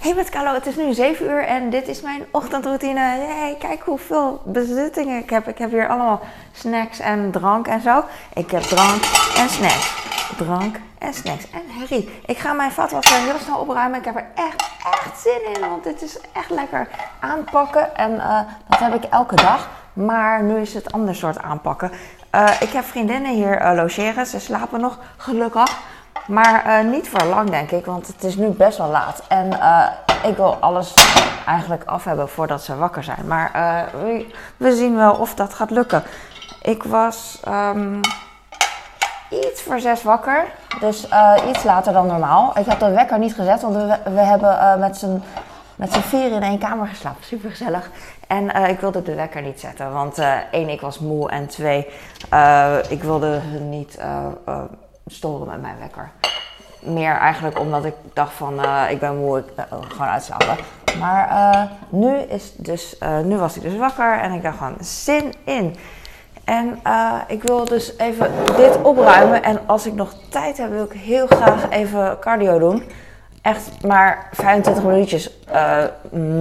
Hey met Carlo, het is nu 7 uur en dit is mijn ochtendroutine. Hey, kijk hoeveel bezittingen ik heb. Ik heb hier allemaal snacks en drank en zo. Ik heb drank en snacks. Drank en snacks. En Harry, ik ga mijn vatwasser heel snel opruimen. Ik heb er echt, echt zin in, want dit is echt lekker aanpakken. En eh, dat heb ik elke dag. Maar nu is het ander soort aanpakken. Uh, ik heb vriendinnen hier uh, logeren. Ze slapen nog, gelukkig. Maar uh, niet voor lang, denk ik, want het is nu best wel laat. En uh, ik wil alles eigenlijk af hebben voordat ze wakker zijn. Maar uh, we, zien wel of dat gaat lukken. Ik was um, iets voor zes wakker, dus iets later dan normaal. Ik heb de wekker niet gezet, want we, hebben met z'n met vier in één kamer geslapen. Super gezellig. En ik wilde de wekker niet zetten. Want één, ik was moe. En twee, ik wilde niet storen met mijn wekker. Meer eigenlijk omdat ik dacht van ik ben moe, ik gewoon uitslapen. Maar nu, is dus, nu was ik dus wakker en ik dacht gewoon zin in. En ik wil dus even dit opruimen. En als ik nog tijd heb, wil ik heel graag even cardio doen echt maar 25 minuutjes uh,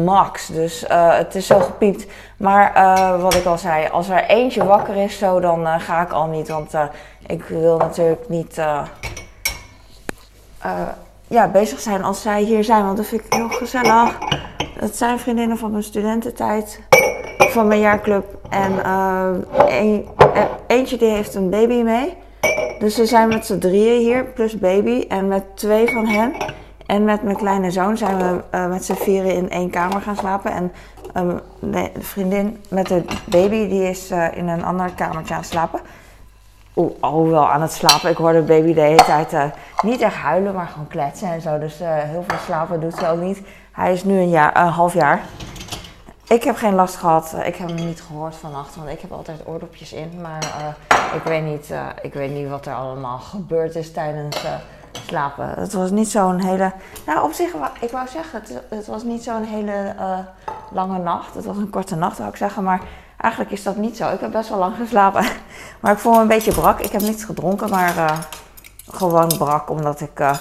max. Dus uh, het is zo gepiept. Maar uh, wat ik al zei, als er eentje wakker is, zo, dan ga ik al niet. Want ik wil natuurlijk niet ja, bezig zijn als zij hier zijn. Want dat vind ik heel gezellig. Het zijn vriendinnen van mijn studententijd, van mijn jaarclub. En een, eentje die heeft een baby mee. Dus ze zijn met z'n drieën hier, plus baby. En met twee van hen en met mijn kleine zoon zijn we uh, met z'n vieren in één kamer gaan slapen. En um, de vriendin met de baby, die is uh, in een ander kamertje aan het slapen. Oeh, wel aan het slapen. Ik hoorde de baby de hele tijd uh, niet echt huilen, maar gewoon kletsen en zo. Dus heel veel slapen doet ze ook niet. Hij is nu een, jaar, een half jaar. Ik heb geen last gehad. Ik heb hem niet gehoord vannacht, want ik heb altijd oordopjes in. Maar ik, weet niet, ik weet niet wat er allemaal gebeurd is tijdens slapen. Het was niet zo'n hele. Nou, op zich, ik wou zeggen, het, was niet zo'n hele uh, lange nacht. Het was een korte nacht, wou ik zeggen. Maar eigenlijk is dat niet zo. Ik heb best wel lang geslapen. Maar ik voel me een beetje brak. Ik heb niets gedronken, maar uh, gewoon brak omdat ik uh,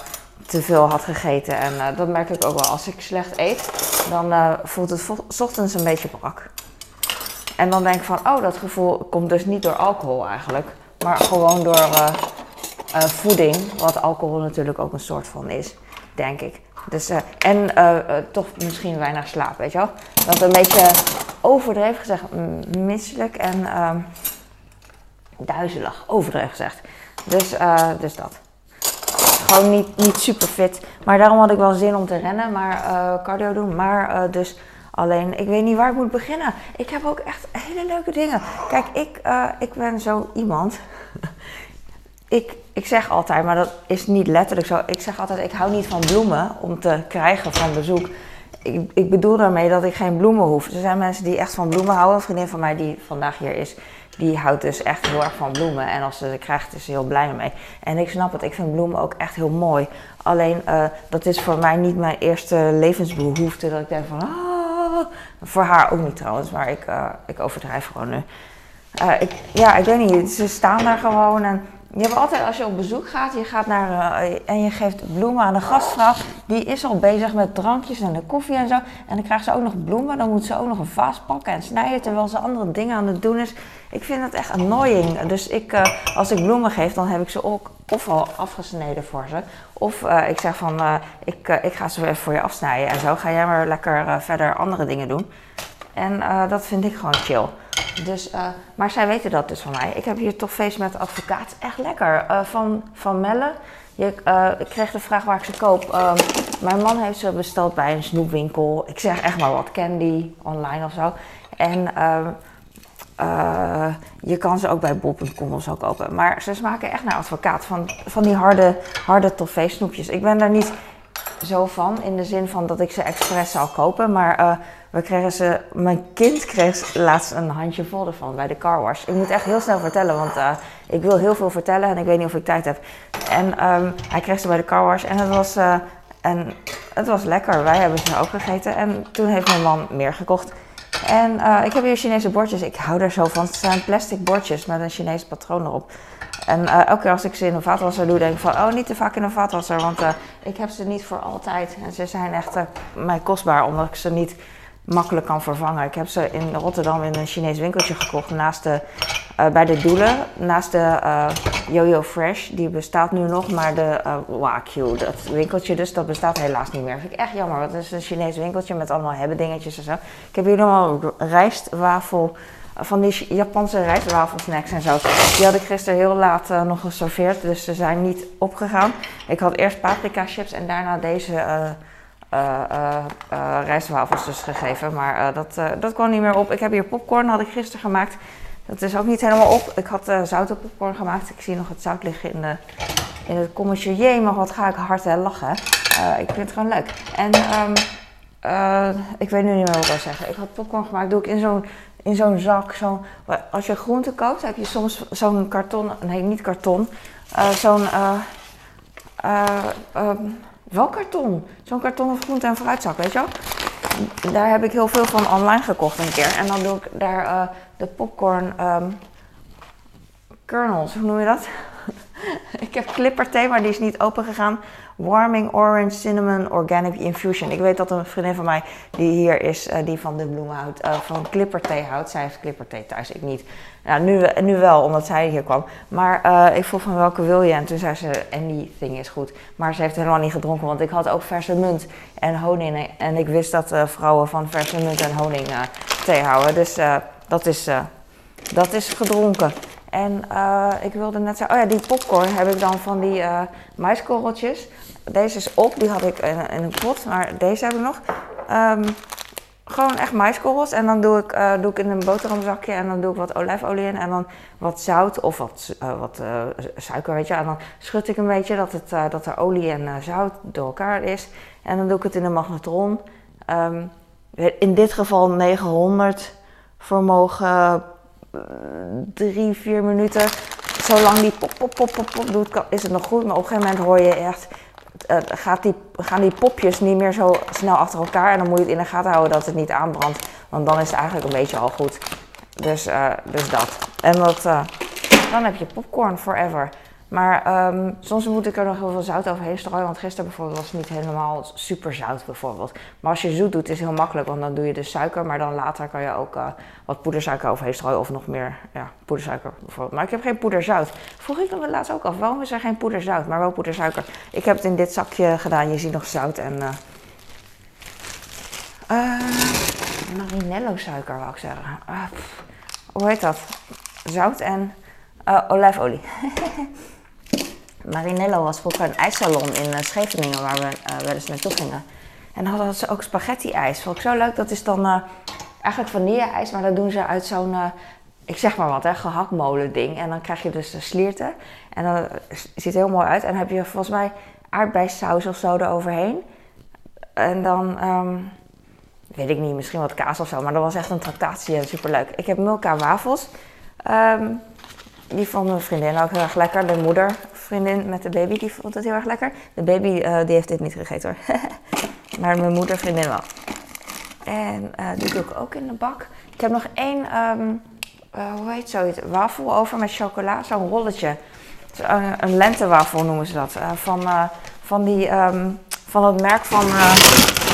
te veel had gegeten. En dat merk ik ook wel. Als ik slecht eet, dan voelt het s ochtends een beetje brak. En dan denk ik van, oh, dat gevoel komt dus niet door alcohol eigenlijk. Maar gewoon door uh, voeding, wat alcohol natuurlijk ook een soort van is, denk ik. Dus, uh, en uh, toch misschien weinig slaap, weet je wel. Dat een beetje overdreven gezegd, misselijk en ehm, duizelig, overdreven gezegd. Dus, dus dat. Gewoon niet, niet super fit. Maar daarom had ik wel zin om te rennen, maar cardio doen. Maar dus Alleen, ik weet niet waar ik moet beginnen. Ik heb ook echt hele leuke dingen. Kijk, ik, ik ben zo iemand ik, ik zeg altijd, maar dat is niet letterlijk zo. Ik zeg altijd, ik hou niet van bloemen om te krijgen van bezoek. Ik, ik bedoel daarmee dat ik geen bloemen hoef. Er zijn mensen die echt van bloemen houden. Een vriendin van mij die vandaag hier is, die houdt dus echt heel erg van bloemen. En als ze ze krijgt, is ze heel blij mee. En ik snap het, ik vind bloemen ook echt heel mooi. Alleen, uh, dat is voor mij niet mijn eerste levensbehoefte. Dat ik denk van, ah, voor haar ook niet trouwens. Maar ik, uh, ik overdrijf gewoon nu. Uh, ik, ja, ik weet niet, ze staan daar gewoon en je hebt altijd, als je op bezoek gaat, je gaat naar uh, en je geeft bloemen aan de gastvrouw. Die is al bezig met drankjes en de koffie en zo. En dan krijgt ze ook nog bloemen. Dan moet ze ook nog een vaas pakken en snijden terwijl ze andere dingen aan het doen is. Ik vind dat echt annoying. Dus ik, uh, als ik bloemen geef, dan heb ik ze ook of al afgesneden voor ze. Of uh, ik zeg van, ik, ik ga ze even voor je afsnijden en zo. Ga jij maar lekker verder andere dingen doen. En dat vind ik gewoon chill. Dus, uh, maar zij weten dat dus van mij. Ik heb hier toch feest met advocaat. Echt lekker. Uh, van, van Melle. Je, ik kreeg de vraag waar ik ze koop. Um, mijn man heeft ze besteld bij een snoepwinkel. Ik zeg echt maar wat candy online of zo. En ehm, je kan ze ook bij bol.com of zo kopen. Maar ze smaken echt naar advocaat. Van, van die harde, harde toffee snoepjes. Ik ben daar niet zo van. In de zin van dat ik ze expres zou kopen. Maar we kregen ze, mijn kind kreeg laatst een handje vol ervan bij de car wash. Ik moet echt heel snel vertellen, want uh, ik wil heel veel vertellen en ik weet niet of ik tijd heb. En um, hij kreeg ze bij de car wash en het was, uh, en het was lekker. Wij hebben ze ook gegeten en toen heeft mijn man meer gekocht. En ik heb hier Chinese bordjes. Ik hou er zo van. Het zijn plastic bordjes met een Chinees patroon erop. En elke keer als ik ze in een vaatwasser doe, denk ik van, oh, niet te vaak in een vaatwasser, want ik heb ze niet voor altijd. En ze zijn echt mij kostbaar, omdat ik ze niet makkelijk kan vervangen. Ik heb ze in Rotterdam in een Chinees winkeltje gekocht, naast de, bij de Doelen, naast de Yo-Yo Fresh. Die bestaat nu nog, maar de uh, Wagyu, dat winkeltje dus, dat bestaat helaas niet meer. Vind ik echt jammer, want het is een Chinees winkeltje met allemaal hebben dingetjes en zo. Ik heb hier nog wel rijstwafel van die Japanse rijstwafelsnacks en zo. Die had ik gisteren heel laat nog geserveerd, dus ze zijn niet opgegaan. Ik had eerst paprika chips en daarna deze uh, rijstwafels dus gegeven. Maar dat, dat kwam niet meer op. Ik heb hier popcorn, had ik gisteren gemaakt. Dat is ook niet helemaal op. Ik had zoute popcorn gemaakt. Ik zie nog het zout liggen in, de, in het kommetje. Jee, maar wat ga ik hard lachen. ik vind het gewoon leuk. En um, ik weet nu niet meer wat ik wil zeggen. Ik had popcorn gemaakt. Doe ik in zo'n in zo'n zak. Zo, als je groente koopt, heb je soms zo'n karton, nee niet karton, uh, zo'n, uh, uh, wel karton, zo'n karton of groente- en fruitzak, weet je wel. Daar heb ik heel veel van online gekocht een keer. En dan doe ik daar de popcorn um, kernels, hoe noem je dat? ik heb clipper maar die is niet open gegaan. Warming Orange Cinnamon Organic Infusion. Ik weet dat een vriendin van mij die hier is, uh, die van de bloemen houdt, uh, van clipperthee houdt. Zij heeft clipperthee thuis, ik niet. Nou, nu, nu wel, omdat zij hier kwam. Maar uh, ik vroeg van welke wil je? En toen zei ze, anything is goed. Maar ze heeft helemaal niet gedronken, want ik had ook verse munt en honing. En ik wist dat vrouwen van verse munt en honing thee houden. Dus dat, is, dat is gedronken. En uh, ik wilde net zeggen, oh ja, die popcorn heb ik dan van die uh, maiskorreltjes. Deze is op, die had ik in, een pot, maar deze heb ik nog. Um, gewoon echt maiskorrels. En dan doe ik, uh, doe ik in een boterhamzakje en dan doe ik wat olijfolie in. En dan wat zout of wat, wat suiker, weet je. En dan schud ik een beetje dat, het, dat er olie en zout door elkaar is. En dan doe ik het in een magnetron. Um, in dit geval 900 vermogen drie, vier minuten, zolang die pop, pop, pop, pop, pop doet, is het nog goed. Maar op een gegeven moment hoor je echt, uh, gaat die, gaan die popjes niet meer zo snel achter elkaar. En dan moet je het in de gaten houden dat het niet aanbrandt. Want dan is het eigenlijk een beetje al goed. Dus, uh, dus dat. En dat, dan heb je popcorn forever. Maar um, soms moet ik er nog heel veel zout overheen strooien. Want gisteren bijvoorbeeld was het niet helemaal super zout bijvoorbeeld. Maar als je zoet doet is het heel makkelijk. Want dan doe je de suiker. Maar dan later kan je ook uh, wat poedersuiker overheen strooien. Of nog meer ja, poedersuiker bijvoorbeeld. Maar ik heb geen poederzout. Vroeg ik me laatst ook af. Waarom is er geen poederzout? Maar wel poedersuiker. Ik heb het in dit zakje gedaan. Je ziet nog zout en... Uh, uh, marinello suiker wou ik zeggen. Uh, hoe heet dat? Zout en olijfolie. Marinello was vroeger een ijssalon in uh, Scheveningen waar we uh, wel eens naartoe gingen. En dan hadden ze ook spaghetti-ijs. Vond ik zo leuk. Dat is dan uh, eigenlijk vanille-ijs, maar dat doen ze uit zo'n, ik zeg maar wat, hè, gehaktmolen ding. En dan krijg je dus de slierten. En dan ziet het heel mooi uit. En dan heb je volgens mij aardbeisaus of zo eroverheen. En dan, um, weet ik niet, misschien wat kaas of zo. Maar dat was echt een tractatie en superleuk. Ik heb Milka wafels. Um, die vond mijn vriendin ook heel erg lekker. De moeder, vriendin met de baby, die vond het heel erg lekker. De baby, uh, die heeft dit niet gegeten hoor. maar mijn moeder, vriendin wel. En uh, die doe ik ook in de bak. Ik heb nog één, um, hoe heet zoiets, wafel over met chocola. Zo'n rolletje. Een, lentewafel noemen ze dat. van, van, die, um, van het merk van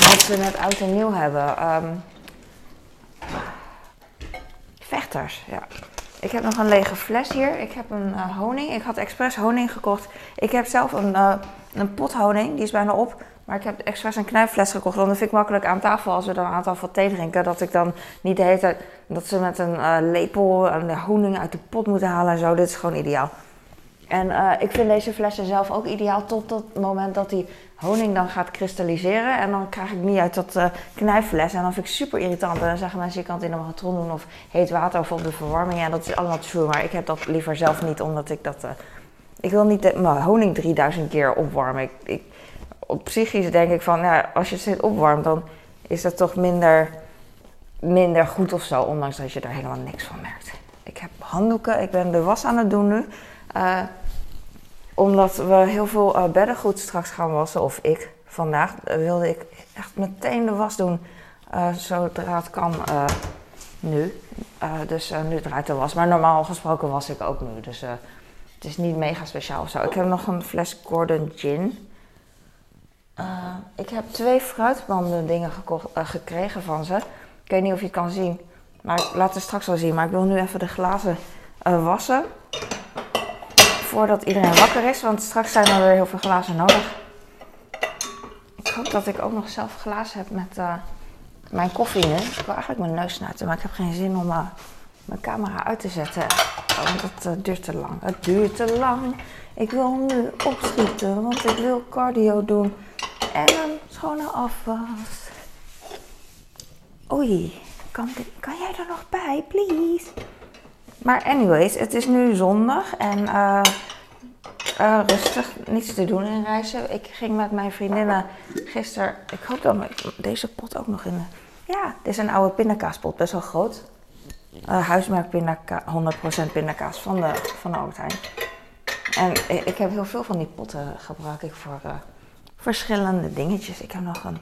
wat ze net oud en nieuw hebben. Um, vechters, ja. Ik heb nog een lege fles hier. Ik heb een uh, honing. Ik had expres honing gekocht. Ik heb zelf een, uh, een pot honing. Die is bijna op. Maar ik heb expres een knijpfles gekocht. Want dat vind ik makkelijk aan tafel als we dan aan tafel thee drinken. Dat ik dan niet de hele. Dat ze met een uh, lepel de honing uit de pot moeten halen en zo. Dit is gewoon ideaal. En uh, ik vind deze flessen zelf ook ideaal tot het moment dat die honing dan gaat kristalliseren. En dan krijg ik niet uit dat uh, knijpfles. En dan vind ik super irritant. En dan zeggen mensen, je kan het in een magatron doen of heet water of op de verwarming. Ja, dat is allemaal true. Maar ik heb dat liever zelf niet, omdat ik dat... Uh, ik wil niet mijn honing 3000 keer opwarmen. Ik, ik, op psychisch denk ik van, ja, als je het opwarmt, dan is dat toch minder, minder goed of zo. Ondanks dat je daar helemaal niks van merkt. Ik heb handdoeken, ik ben de was aan het doen nu. Uh, omdat we heel veel uh, beddengoed straks gaan wassen, of ik vandaag, uh, wilde ik echt meteen de was doen zodra het kan nu. dus nu draait de was. Maar normaal gesproken was ik ook nu. Dus het is niet mega speciaal of zo. Ik heb nog een fles Gordon Gin. Ik heb twee fruitbanden dingen gekocht, gekregen van ze. Ik weet niet of je het kan zien. Maar ik laat het straks wel zien. Maar ik wil nu even de glazen wassen. Voordat iedereen wakker is. Want straks zijn er weer heel veel glazen nodig. Ik hoop dat ik ook nog zelf glazen heb met mijn koffie nu. Ik wil eigenlijk mijn neus snuiten. Maar ik heb geen zin om mijn camera uit te zetten. Want het duurt te lang. Het duurt te lang. Ik wil nu opschieten. Want ik wil cardio doen. En een schone afwas. Oei, kan, kan jij er nog bij, please? Maar anyways, het is nu zondag en uh, uh, rustig, niets te doen in reizen. Ik ging met mijn vriendinnen gisteren, ik hoop dat deze pot ook nog in. Ja, dit is een oude pindakaaspot, best wel groot. Uh, huismerk pindaka 100% pindakaas van de, van de. En ik heb heel veel van die potten gebruik ik voor verschillende dingetjes. Ik heb nog een...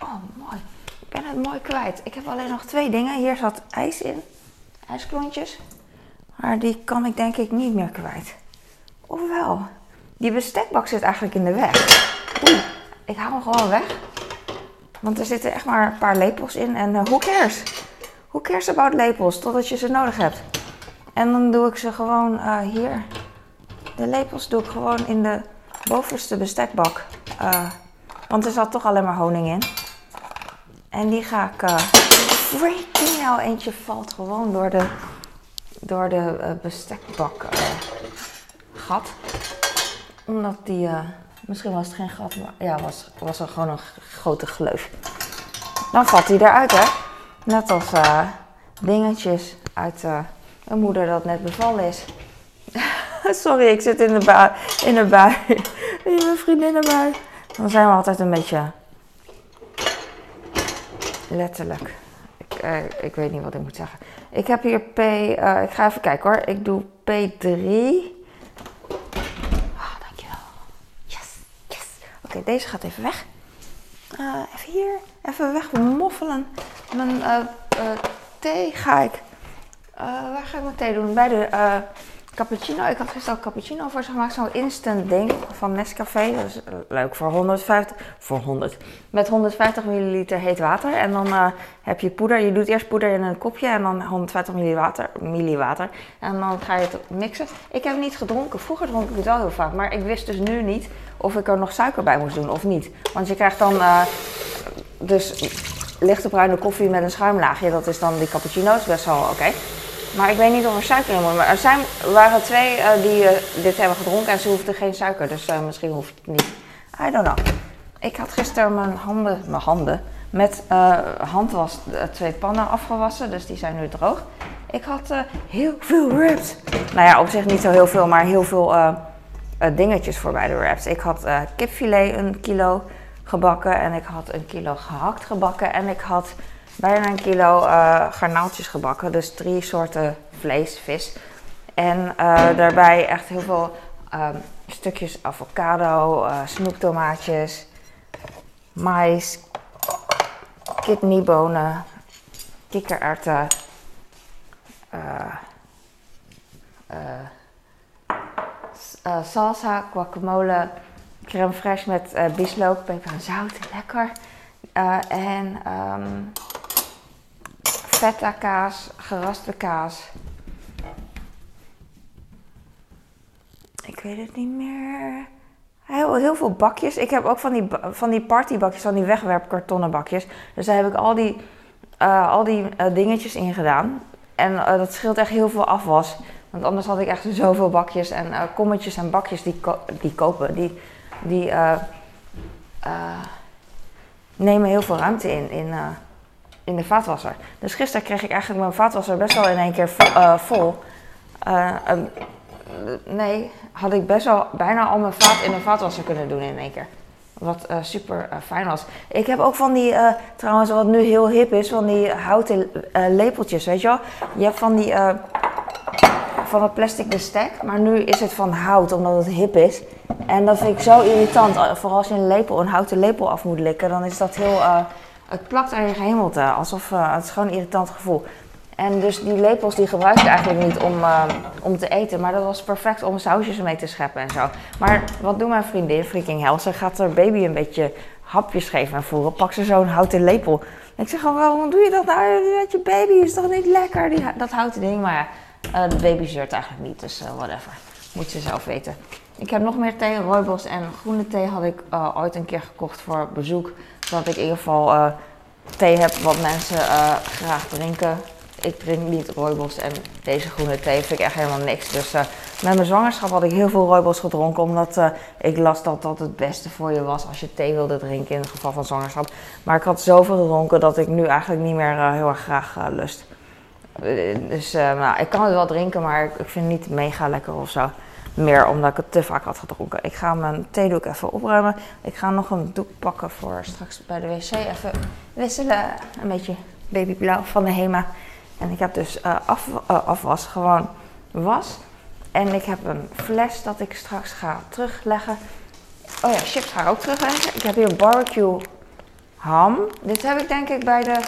Oh, mooi. Ik ben het mooi kwijt. Ik heb alleen nog twee dingen. Hier zat ijs in. IJsklontjes. Maar die kan ik denk ik niet meer kwijt. Ofwel. Die bestekbak zit eigenlijk in de weg. Oei, ik haal hem gewoon weg. Want er zitten echt maar een paar lepels in. En uh, who cares? Who cares about lepels? Totdat je ze nodig hebt. En dan doe ik ze gewoon uh, hier. De lepels doe ik gewoon in de bovenste bestekbak. Uh, want er zat toch alleen maar honing in. En die ga ik. Uh, eentje valt gewoon door de, door de uh, bestekbak gat. Omdat die. misschien was het geen gat, maar ja, was, was er gewoon een grote gleuf. Dan valt die eruit, hè? Net als dingetjes uit een moeder dat net bevallen is. Sorry, ik zit in de bui. In de bui. In mijn vriendinnenbui. Dan zijn we altijd een beetje. Letterlijk. Uh, ik weet niet wat ik moet zeggen. Ik heb hier P. Uh, ik ga even kijken hoor. Ik doe P3. Oh, dankjewel. Yes, yes. Oké, deze gaat even weg. Uh, even hier. Even wegmoffelen. Mijn thee ga ik. waar ga ik mijn thee doen? Bij de Cappuccino, ik had gisteren cappuccino voor ze gemaakt, zo'n instant ding van Nescafé. Dat is leuk voor 150, voor 100, met 150 milliliter heet water. En dan uh, heb je poeder, je doet eerst poeder in een kopje en dan 150 milliwater, milliwater. En dan ga je het mixen. Ik heb niet gedronken, vroeger dronk ik het wel heel vaak, maar ik wist dus nu niet of ik er nog suiker bij moest doen of niet. Want je krijgt dan uh, dus lichte bruine koffie met een schuimlaagje, dat is dan die cappuccino, is best wel oké. Maar ik weet niet of er suiker in moet. Maar er zijn, waren twee uh, die uh, dit hebben gedronken en ze hoefden geen suiker. Dus uh, misschien hoeft het niet. I don't know. Ik had gisteren mijn handen, mijn handen met handwas twee pannen afgewassen. Dus die zijn nu droog. Ik had heel veel wraps. Nou ja, op zich niet zo heel veel, maar heel veel dingetjes voor bij de wraps. Ik had kipfilet een kilo gebakken en ik had een kilo gehakt gebakken en ik had bijna een kilo uh, garnaaltjes gebakken. Dus drie soorten vlees, vis. En uh, daarbij echt heel veel um, stukjes avocado, uh, snoeptomaatjes, mais, kidneybonen, kikkererwten, salsa, guacamole, crème fraîche met bieslook, peper en zout, lekker. en feta kaas, geraste kaas. Ik weet het niet meer. Heel, heel veel bakjes. Ik heb ook van die, van die partybakjes, van die wegwerpkartonnen bakjes. Dus daar heb ik al die, uh, al die uh, dingetjes in gedaan. En uh, dat scheelt echt heel veel afwas. Want anders had ik echt zoveel bakjes en kommetjes en bakjes die, die kopen. Die, die nemen heel veel ruimte in. in in de vaatwasser. Dus gisteren kreeg ik eigenlijk mijn vaatwasser best wel in één keer uh, vol. Uh, nee, had ik best wel bijna al mijn vaat in de vaatwasser kunnen doen in één keer. Wat uh, super fijn was. Ik heb ook van die, trouwens wat nu heel hip is, van die houten lepeltjes, weet je wel. Je hebt van die, van het plastic bestek, maar nu is het van hout, omdat het hip is. En dat vind ik zo irritant. Vooral als je een lepel, een houten lepel af moet likken, dan is dat heel het plakt aan je gehemelte, alsof uh, het is gewoon een irritant gevoel. En dus die lepels die gebruik ik eigenlijk niet om, eh, om te eten. Maar dat was perfect om sausjes mee te scheppen en zo. Maar wat doet mijn vriendin, freaking hell? Ze gaat haar baby een beetje hapjes geven en voeren. Pak ze zo'n houten lepel. ik zeg gewoon, waarom doe je dat nou met je baby? Is toch niet lekker, die, dat houten ding? Maar ja, uh, de baby zeurt eigenlijk niet, dus whatever. Moet ze zelf weten. Ik heb nog meer thee, rooibos en groene thee had ik ooit een keer gekocht voor bezoek. Zodat ik in ieder geval thee heb wat mensen graag drinken ik drink niet rooibos en deze groene thee vind ik echt helemaal niks. Dus uh, met mijn zwangerschap had ik heel veel rooibos gedronken, omdat ik las dat dat het beste voor je was als je thee wilde drinken in het geval van zwangerschap. Maar ik had zoveel gedronken dat ik nu eigenlijk niet meer heel erg graag lust. Dus nou, ik kan het wel drinken, maar ik, ik vind het niet mega lekker of zo. Meer omdat ik het te vaak had gedronken. Ik ga mijn theedoek even opruimen. Ik ga nog een doek pakken voor straks bij de wc. Even wisselen. Een beetje babyblauw van de Hema. En ik heb dus uh, af, uh, afwas, gewoon was. En ik heb een fles dat ik straks ga terugleggen. Oh ja, chips ga ik ook terugleggen. Ik heb hier barbecue ham. Dit heb ik denk ik bij de...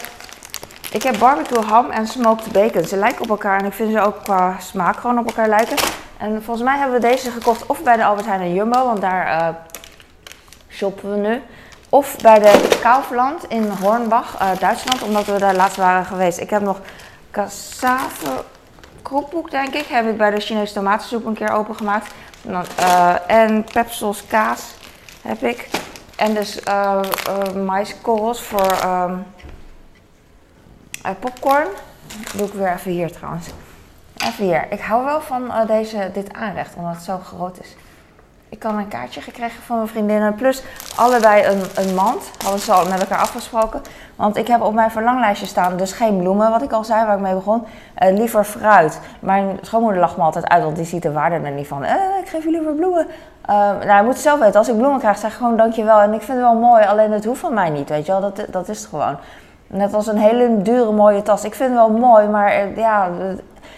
Ik heb barbecue ham en smoked bacon. Ze lijken op elkaar en ik vind ze ook qua smaak gewoon op elkaar lijken. En volgens mij hebben we deze gekocht of bij de Albert Heijn en Jumbo, want daar uh, shoppen we nu. Of bij de Kaufland in Hornbach, Duitsland, omdat we daar laatst waren geweest. Ik heb nog cassave kroephoek, denk ik. Heb ik bij de Chinese tomatensoep een keer opengemaakt. Uh, en pepsels kaas heb ik. En dus uh, maiskorrels voor um, popcorn. Dat doe ik weer even hier trouwens. Even hier. Ik hou wel van deze, dit aanrecht, omdat het zo groot is. Ik had een kaartje gekregen van mijn vriendinnen. Plus allebei een, een mand. Hadden ze al met elkaar afgesproken. Want ik heb op mijn verlanglijstje staan dus geen bloemen, wat ik al zei, waar ik mee begon. Uh, liever fruit. Mijn schoonmoeder lacht me altijd uit, want die ziet de waarde er niet van. Eh, ik geef je liever bloemen. Uh, nou, je moet zelf weten, als ik bloemen krijg, zeg ik gewoon dankjewel. En ik vind het wel mooi, alleen het hoeft van mij niet, weet je wel. Dat, dat is het gewoon. Net als een hele dure mooie tas. Ik vind het wel mooi, maar eh, ja,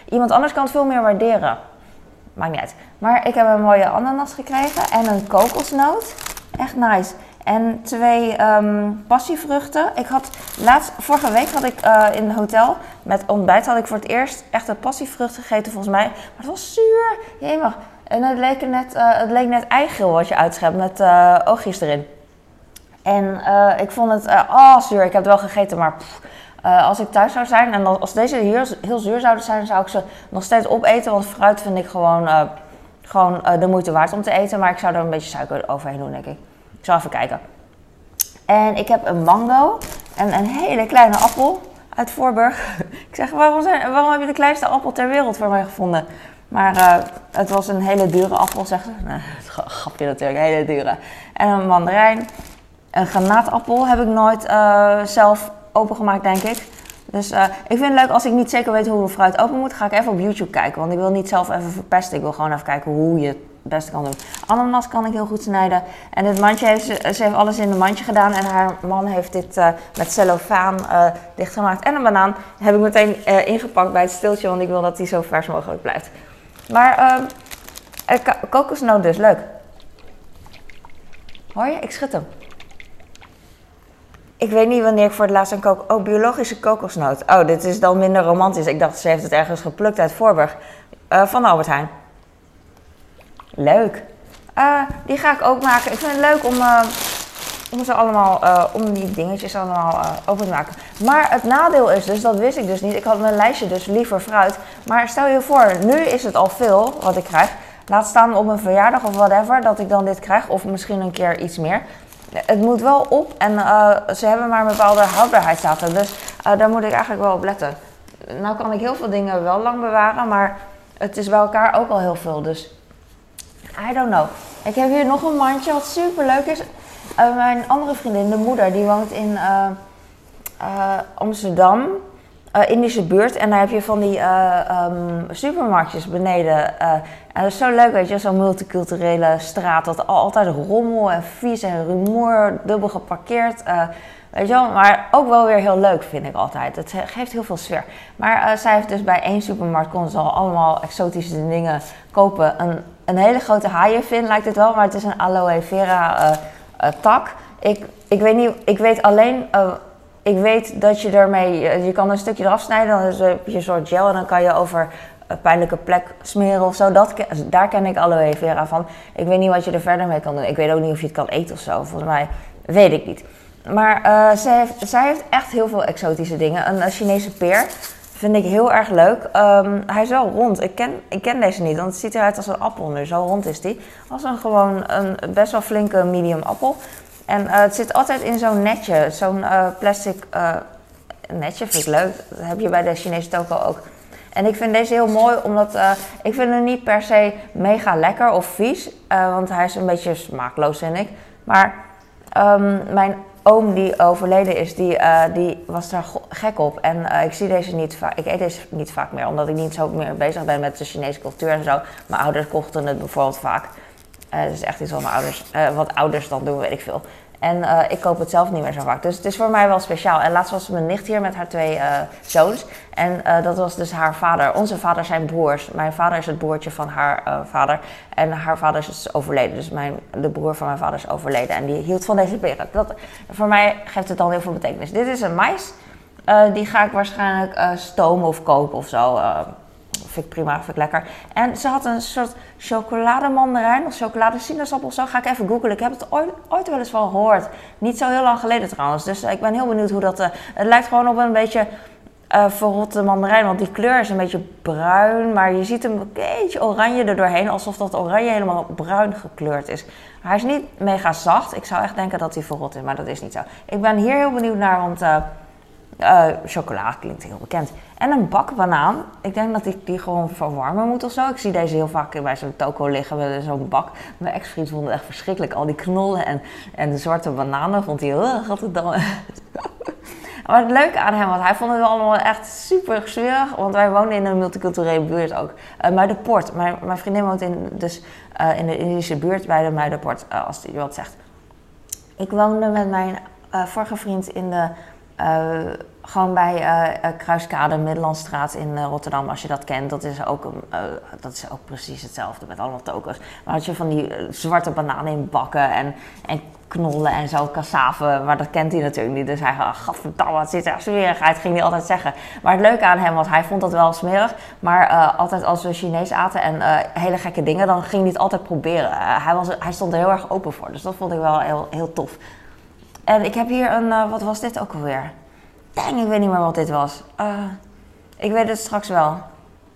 iemand anders kan het veel meer waarderen. Maakt niet uit. Maar ik heb een mooie ananas gekregen en een kokosnoot. Echt nice. En twee um, passievruchten. Ik had laatst, vorige week had ik uh, in het hotel met ontbijt had ik voor het eerst echt een gegeten volgens mij. Maar het was zuur. Jemig. En het leek net, uh, het leek net eigeel wat je uitschept met uh, oogjes erin. En ik vond het, oh zuur. Ik heb het wel gegeten, maar als ik thuis zou zijn en als deze heel, heel zuur zouden zijn, zou ik ze nog steeds opeten. Want fruit vind ik gewoon, gewoon de moeite waard om te eten. Maar ik zou er een beetje suiker overheen doen, denk ik. Ik zal even kijken. En ik heb een mango en een hele kleine appel uit Voorburg. ik zeg, waarom, zijn, waarom heb je de kleinste appel ter wereld voor mij gevonden? Maar het was een hele dure appel, zegt ze. Nou, grapje natuurlijk, hele dure. En een mandarijn. Een granaatappel heb ik nooit zelf opengemaakt, denk ik. Dus uh, ik vind het leuk als ik niet zeker weet hoe een fruit open moet, ga ik even op YouTube kijken. Want ik wil niet zelf even verpesten. Ik wil gewoon even kijken hoe je beste kan doen. Ananas kan ik heel goed snijden. En dit mandje heeft ze, heeft alles in een mandje gedaan. En haar man heeft dit uh, met cellofaan uh, dichtgemaakt. En een banaan heb ik meteen ingepakt bij het stiltje, want ik wil dat die zo vers mogelijk blijft. Maar uh, kokosnoot dus, leuk. Hoor je? Ik schud hem. Ik weet niet wanneer ik voor het laatst een kok... Oh, biologische kokosnoot. Oh, dit is dan minder romantisch. Ik dacht, ze heeft het ergens geplukt uit Voorburg. van Albert Heijn. Leuk. Uh, die ga ik ook maken. Ik vind het leuk om, uh, om ze allemaal, om die dingetjes allemaal open te maken. Maar het nadeel is dus, dat wist ik dus niet. Ik had mijn lijstje dus liever fruit. Maar stel je voor, nu is het al veel wat ik krijg. Laat staan op een verjaardag of whatever, dat ik dan dit krijg. Of misschien een keer iets meer. Het moet wel op en ze hebben maar een bepaalde houdbaarheidsdatum. Dus daar moet ik eigenlijk wel op letten. Nou kan ik heel veel dingen wel lang bewaren, maar het is bij elkaar ook al heel veel. Dus I don't know. Ik heb hier nog een mandje wat super leuk is. Uh, mijn andere vriendin, de moeder, die woont in uh, uh, Amsterdam, Indische buurt. En daar heb je van die um, supermarktjes beneden. en dat is zo leuk, weet je, zo'n multiculturele straat. Dat altijd rommel en vies en rumoer, dubbel geparkeerd. Weet je wel, maar ook wel weer heel leuk vind ik altijd. Het geeft heel veel sfeer. Maar uh, zij heeft dus bij één supermarkt kon ze al allemaal exotische dingen kopen. Een, een hele grote haaienvin lijkt het wel, maar het is een aloe vera uh, uh, tak. Ik, ik weet niet, ik weet alleen ik weet dat je ermee, je kan een stukje eraf snijden, dan is het een soort gel en dan kan je over een pijnlijke plek smeren of zo. Dat, daar ken ik aloe vera van. Ik weet niet wat je er verder mee kan doen. Ik weet ook niet of je het kan eten of zo. Volgens mij weet ik niet. Maar uh, zij, heeft, heeft echt heel veel exotische dingen. Een, Chinese peer vind ik heel erg leuk. Um, hij is wel rond. Ik ken, ik ken deze niet, want het ziet eruit als een appel nu. Zo rond is die. Als een gewoon een best wel flinke medium appel. En uh, het zit altijd in zo'n netje, zo'n uh, plastic netje. Vind ik leuk. Dat heb je bij de Chinese toko ook. En ik vind deze heel mooi, omdat ik vind hem niet per se mega lekker of vies. Want hij is een beetje smaakloos, vind ik. Maar um, mijn oom die overleden is, die, die was daar gek op. En ik zie deze niet vaak. Ik eet deze niet vaak meer, omdat ik niet zo meer bezig ben met de Chinese cultuur en zo. Mijn ouders kochten het bijvoorbeeld vaak. Het is echt iets wat mijn ouders, wat ouders dan doen, weet ik veel. En uh, ik koop het zelf niet meer zo vaak. Dus het is voor mij wel speciaal. En laatst was mijn nicht hier met haar twee uh, zoons. En uh, dat was dus haar vader. Onze vader zijn broers. Mijn vader is het broertje van haar vader. En haar vader is dus overleden. Dus mijn, de broer van mijn vader is overleden. En die hield van deze peren. Dat, voor mij geeft het dan heel veel betekenis. Dit is een mais. die ga ik waarschijnlijk stomen of kopen of zo vind ik prima, vind ik lekker. En ze had een soort chocolademandarijn of chocoladesinaasappel of zo. Ga ik even googlen. Ik heb het ooit, ooit wel eens van gehoord. Niet zo heel lang geleden trouwens. Dus ik ben heel benieuwd hoe dat... Uh, het lijkt gewoon op een beetje uh, verrotte mandarijn. Want die kleur is een beetje bruin. Maar je ziet een beetje oranje er doorheen. Alsof dat oranje helemaal bruin gekleurd is. Hij is niet mega zacht. Ik zou echt denken dat hij verrot is. Maar dat is niet zo. Ik ben hier heel benieuwd naar, want... uh, chocola klinkt heel bekend. En een bakbanaan. Ik denk dat ik die gewoon verwarmen moet of zo. Ik zie deze heel vaak bij zo'n toko liggen met zo'n bak. Mijn ex-vriend vond het echt verschrikkelijk. Al die knollen en, en de zwarte bananen vond hij heel het dan. maar het leuke aan hem was, hij vond het allemaal echt super sfeerig. Want wij wonen in een multiculturele buurt ook. Uh. Mijn, mijn vriendin woont in, dus, uh, in de Indische buurt bij de Muidenpoort, uh, als die wat zegt. Ik woonde met mijn vorige vriend in de gewoon bij uh, Kruiskade, Middellandstraat in Rotterdam, als je dat kent. Dat is, ook, dat is ook precies hetzelfde met allemaal tokens. Maar had je van die zwarte bananen in bakken en, en knollen en zo, cassave. Maar dat kent hij natuurlijk niet. Dus hij gaat, gadverdamme, het zit er smerigheid, ging hij altijd zeggen. Maar het leuke aan hem was, hij vond dat wel smerig. Maar altijd als we Chinees aten en hele gekke dingen, dan ging hij het altijd proberen. hij, was, hij stond er heel erg open voor. Dus dat vond ik wel heel, heel tof. En ik heb hier een, uh, wat was dit ook alweer? Dang, ik weet niet meer wat dit was. Uh, ik weet het straks wel.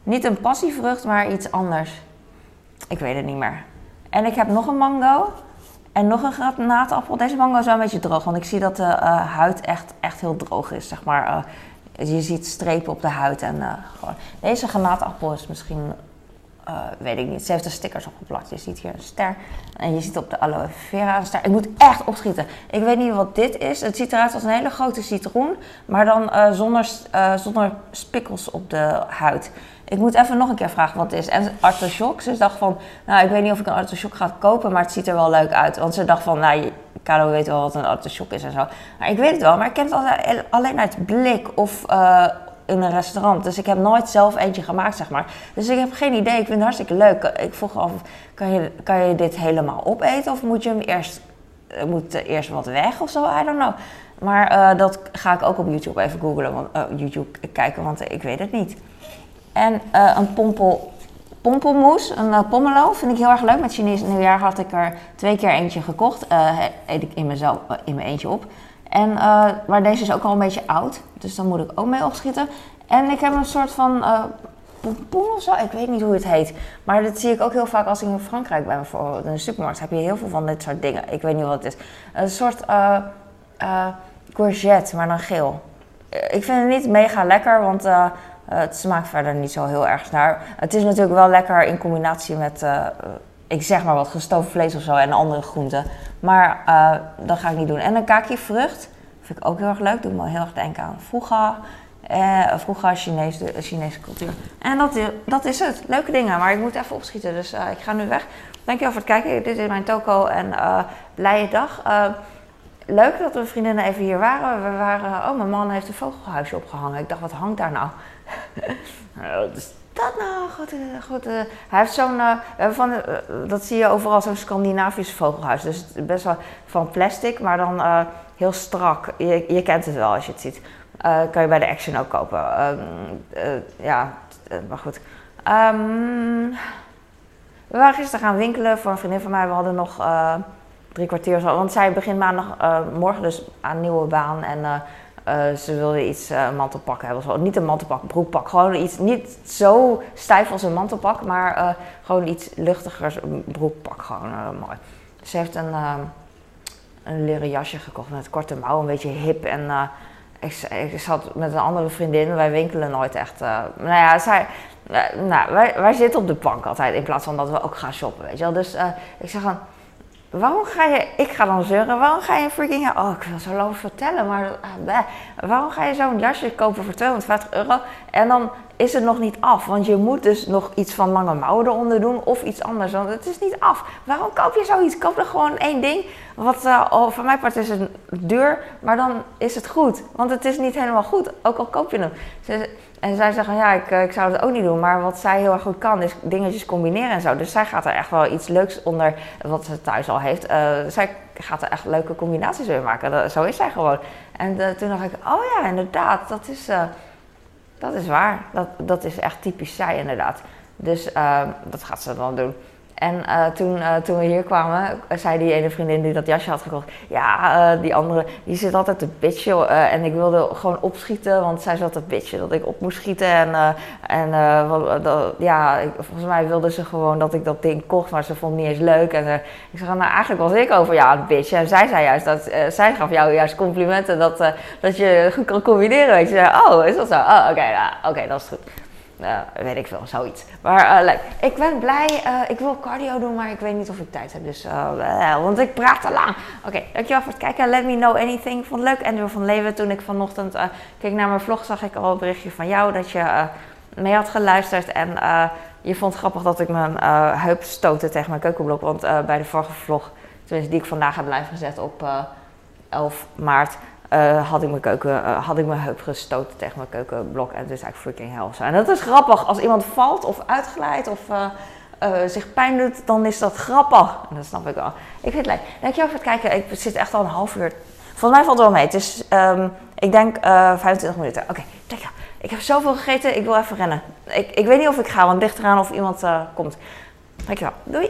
Niet een passievrucht, maar iets anders. Ik weet het niet meer. En ik heb nog een mango. En nog een granaatappel. Deze mango is wel een beetje droog, want ik zie dat de uh, huid echt, echt heel droog is. Zeg maar. je ziet strepen op de huid. En, gewoon. Deze granaatappel is misschien uh, weet ik niet. Ze heeft er stickers op geplakt. Je ziet hier een ster. En je ziet op de aloe vera een ster. Ik moet echt opschieten. Ik weet niet wat dit is. Het ziet eruit als een hele grote citroen. Maar dan uh, zonder, uh, zonder spikkels op de huid. Ik moet even nog een keer vragen wat het is. En artichok. Ze dacht van, nou ik weet niet of ik een artichok ga kopen. Maar het ziet er wel leuk uit. Want ze dacht van, nou Carlo weet wel wat een artichok is en zo. Maar ik weet het wel. Maar ik ken het alleen uit blik of in een restaurant. Dus ik heb nooit zelf eentje gemaakt, zeg maar. Dus ik heb geen idee. Ik vind het hartstikke leuk. Ik vroeg af, kan je, kan je dit helemaal opeten? Of moet je hem eerst, eh, moet eerst wat weg of zo? I don't know. Maar uh, dat ga ik ook op YouTube even googlen, want, uh, YouTube kijken, want ik weet het niet. En een pompel, pompelmoes, een pomelo, vind ik heel erg leuk. Met Chinese nieuwjaar had ik er twee keer eentje gekocht. eet ik in, mezelf, in mijn eentje op. En, uh, maar deze is ook al een beetje oud, dus dan moet ik ook mee opschieten. En ik heb een soort van uh, pompoen of zo, ik weet niet hoe het heet. Maar dat zie ik ook heel vaak als ik in Frankrijk ben, bijvoorbeeld in de supermarkt. Heb je heel veel van dit soort dingen. Ik weet niet wat het is. Een soort uh, courgette, maar dan geel. Ik vind het niet mega lekker, want het smaakt verder niet zo heel erg naar. Het is natuurlijk wel lekker in combinatie met ik zeg maar wat, gestoofd vlees of zo en andere groenten. Maar uh, dat ga ik niet doen. En een kaki vrucht vind ik ook heel erg leuk. Doe me heel erg denken aan vroeger. Eh, vroeger Chinese, Chinese cultuur. En dat, dat is het. Leuke dingen, maar ik moet even opschieten. Dus ik ga nu weg. Dankjewel voor het kijken. Dit is mijn toko en uh, blije dag. leuk dat we vriendinnen even hier waren. We waren. Oh, mijn man heeft een vogelhuisje opgehangen. Ik dacht, wat hangt daar nou? dat nou? Goed, eh, goed. Uh, hij heeft zo'n, uh, van, dat zie je overal, zo'n Scandinavisch vogelhuis. Dus best wel van plastic, maar dan heel strak. Je, je kent het wel als je het ziet. Eh, kan je bij de Action ook kopen. Ehm, eh, ja, eh, maar goed. Ehm, we waren gisteren gaan winkelen voor een vriendin van mij. We hadden nog eh, drie kwartier zo. Want zij begint maandag, eh, morgen dus aan een nieuwe baan. En eh, ze wilde iets eh, mantelpak hebben. Niet een mantelpak, broekpak. Gewoon iets, niet zo stijf als een mantelpak. Maar eh, gewoon iets luchtiger, een broekpak. Gewoon mooi. Ze heeft een, een leren jasje gekocht met korte mouwen. Een beetje hip en... ik, ik zat met een andere vriendin, wij winkelen nooit echt. nou ja, zij, nou, wij, wij zitten op de bank altijd in plaats van dat we ook gaan shoppen, weet je wel. Dus ik zeg dan, waarom ga je, ik ga dan zeuren, waarom ga je freaking, oh ik wil zo lang vertellen, maar bleh. waarom ga je zo'n jasje kopen voor 250 euro en dan is het nog niet af? Want je moet dus nog iets van lange mouwen eronder doen of iets anders, want het is niet af. Waarom koop je zoiets? Koop er gewoon één ding, wat oh, voor mijn part is het duur, maar dan is het goed. Want het is niet helemaal goed, ook al koop je hem. En zij zeggen, ja, ik, eh, ik zou het ook niet doen. Maar wat zij heel erg goed kan, is dingetjes combineren en zo. Dus zij gaat er echt wel iets leuks onder, wat ze thuis al heeft. Eh, zij gaat er echt leuke combinaties mee maken. Zo is zij gewoon. En toen dacht ik, oh ja, inderdaad, dat is, dat is waar. Dat, dat is echt typisch zij inderdaad. Dus eh, dat gaat ze dan doen. En eh, toen, eh, toen we hier kwamen, zei die ene vriendin die dat jasje had gekocht... Ja, eh, die andere, die zit altijd te bitchen. en ik wilde gewoon opschieten, want zij zat te bitchen dat ik op moest schieten. En, en ja, volgens mij wilde ze gewoon dat ik dat ding kocht, maar ze vond het niet eens leuk. En ik zeg, nou eigenlijk was ik over jou aan het bitchen. En zij zei juist dat, zij gaf jou juist complimenten dat, dat je goed kan combineren. Ik zei, oh, is dat zo? Oh, oké, ja, oké, dat is goed. Nou, weet ik veel, zoiets. Maar eh, leuk. Ik ben blij. eh, ik wil cardio doen, maar ik weet niet of ik tijd heb. Dus, eh, eh, want ik praat te lang. Oké, dankjewel voor het kijken. Let me know anything. Vond het leuk. Andrew van Leeuwen, toen ik vanochtend eh, keek naar mijn vlog, zag ik al een berichtje van jou dat je eh, mee had geluisterd. En eh, je vond het grappig dat ik mijn eh, heup stootte tegen mijn keukenblok. Want eh, bij de vorige vlog, tenminste die ik vandaag heb live gezet op eh, 11 maart, eh, had, ik mijn keuken, eh, had ik mijn heup gestoten tegen mijn keukenblok. En het is eigenlijk freaking hell. En dat is grappig. Als iemand valt of uitglijdt of eh, zich pijn doet, dan is dat grappig. En dat snap ik wel. Ik vind het leuk. Dankjewel voor het kijken. Ik zit echt al een half uur. Volgens mij valt het wel mee. Het is, ehm, ik denk, eh 25 minuten. Oké, dankjewel. Ik heb zoveel gegeten. Ik wil even rennen. Ik, ik weet niet of ik ga, want ligt eraan of iemand komt. Dankjewel. Doei.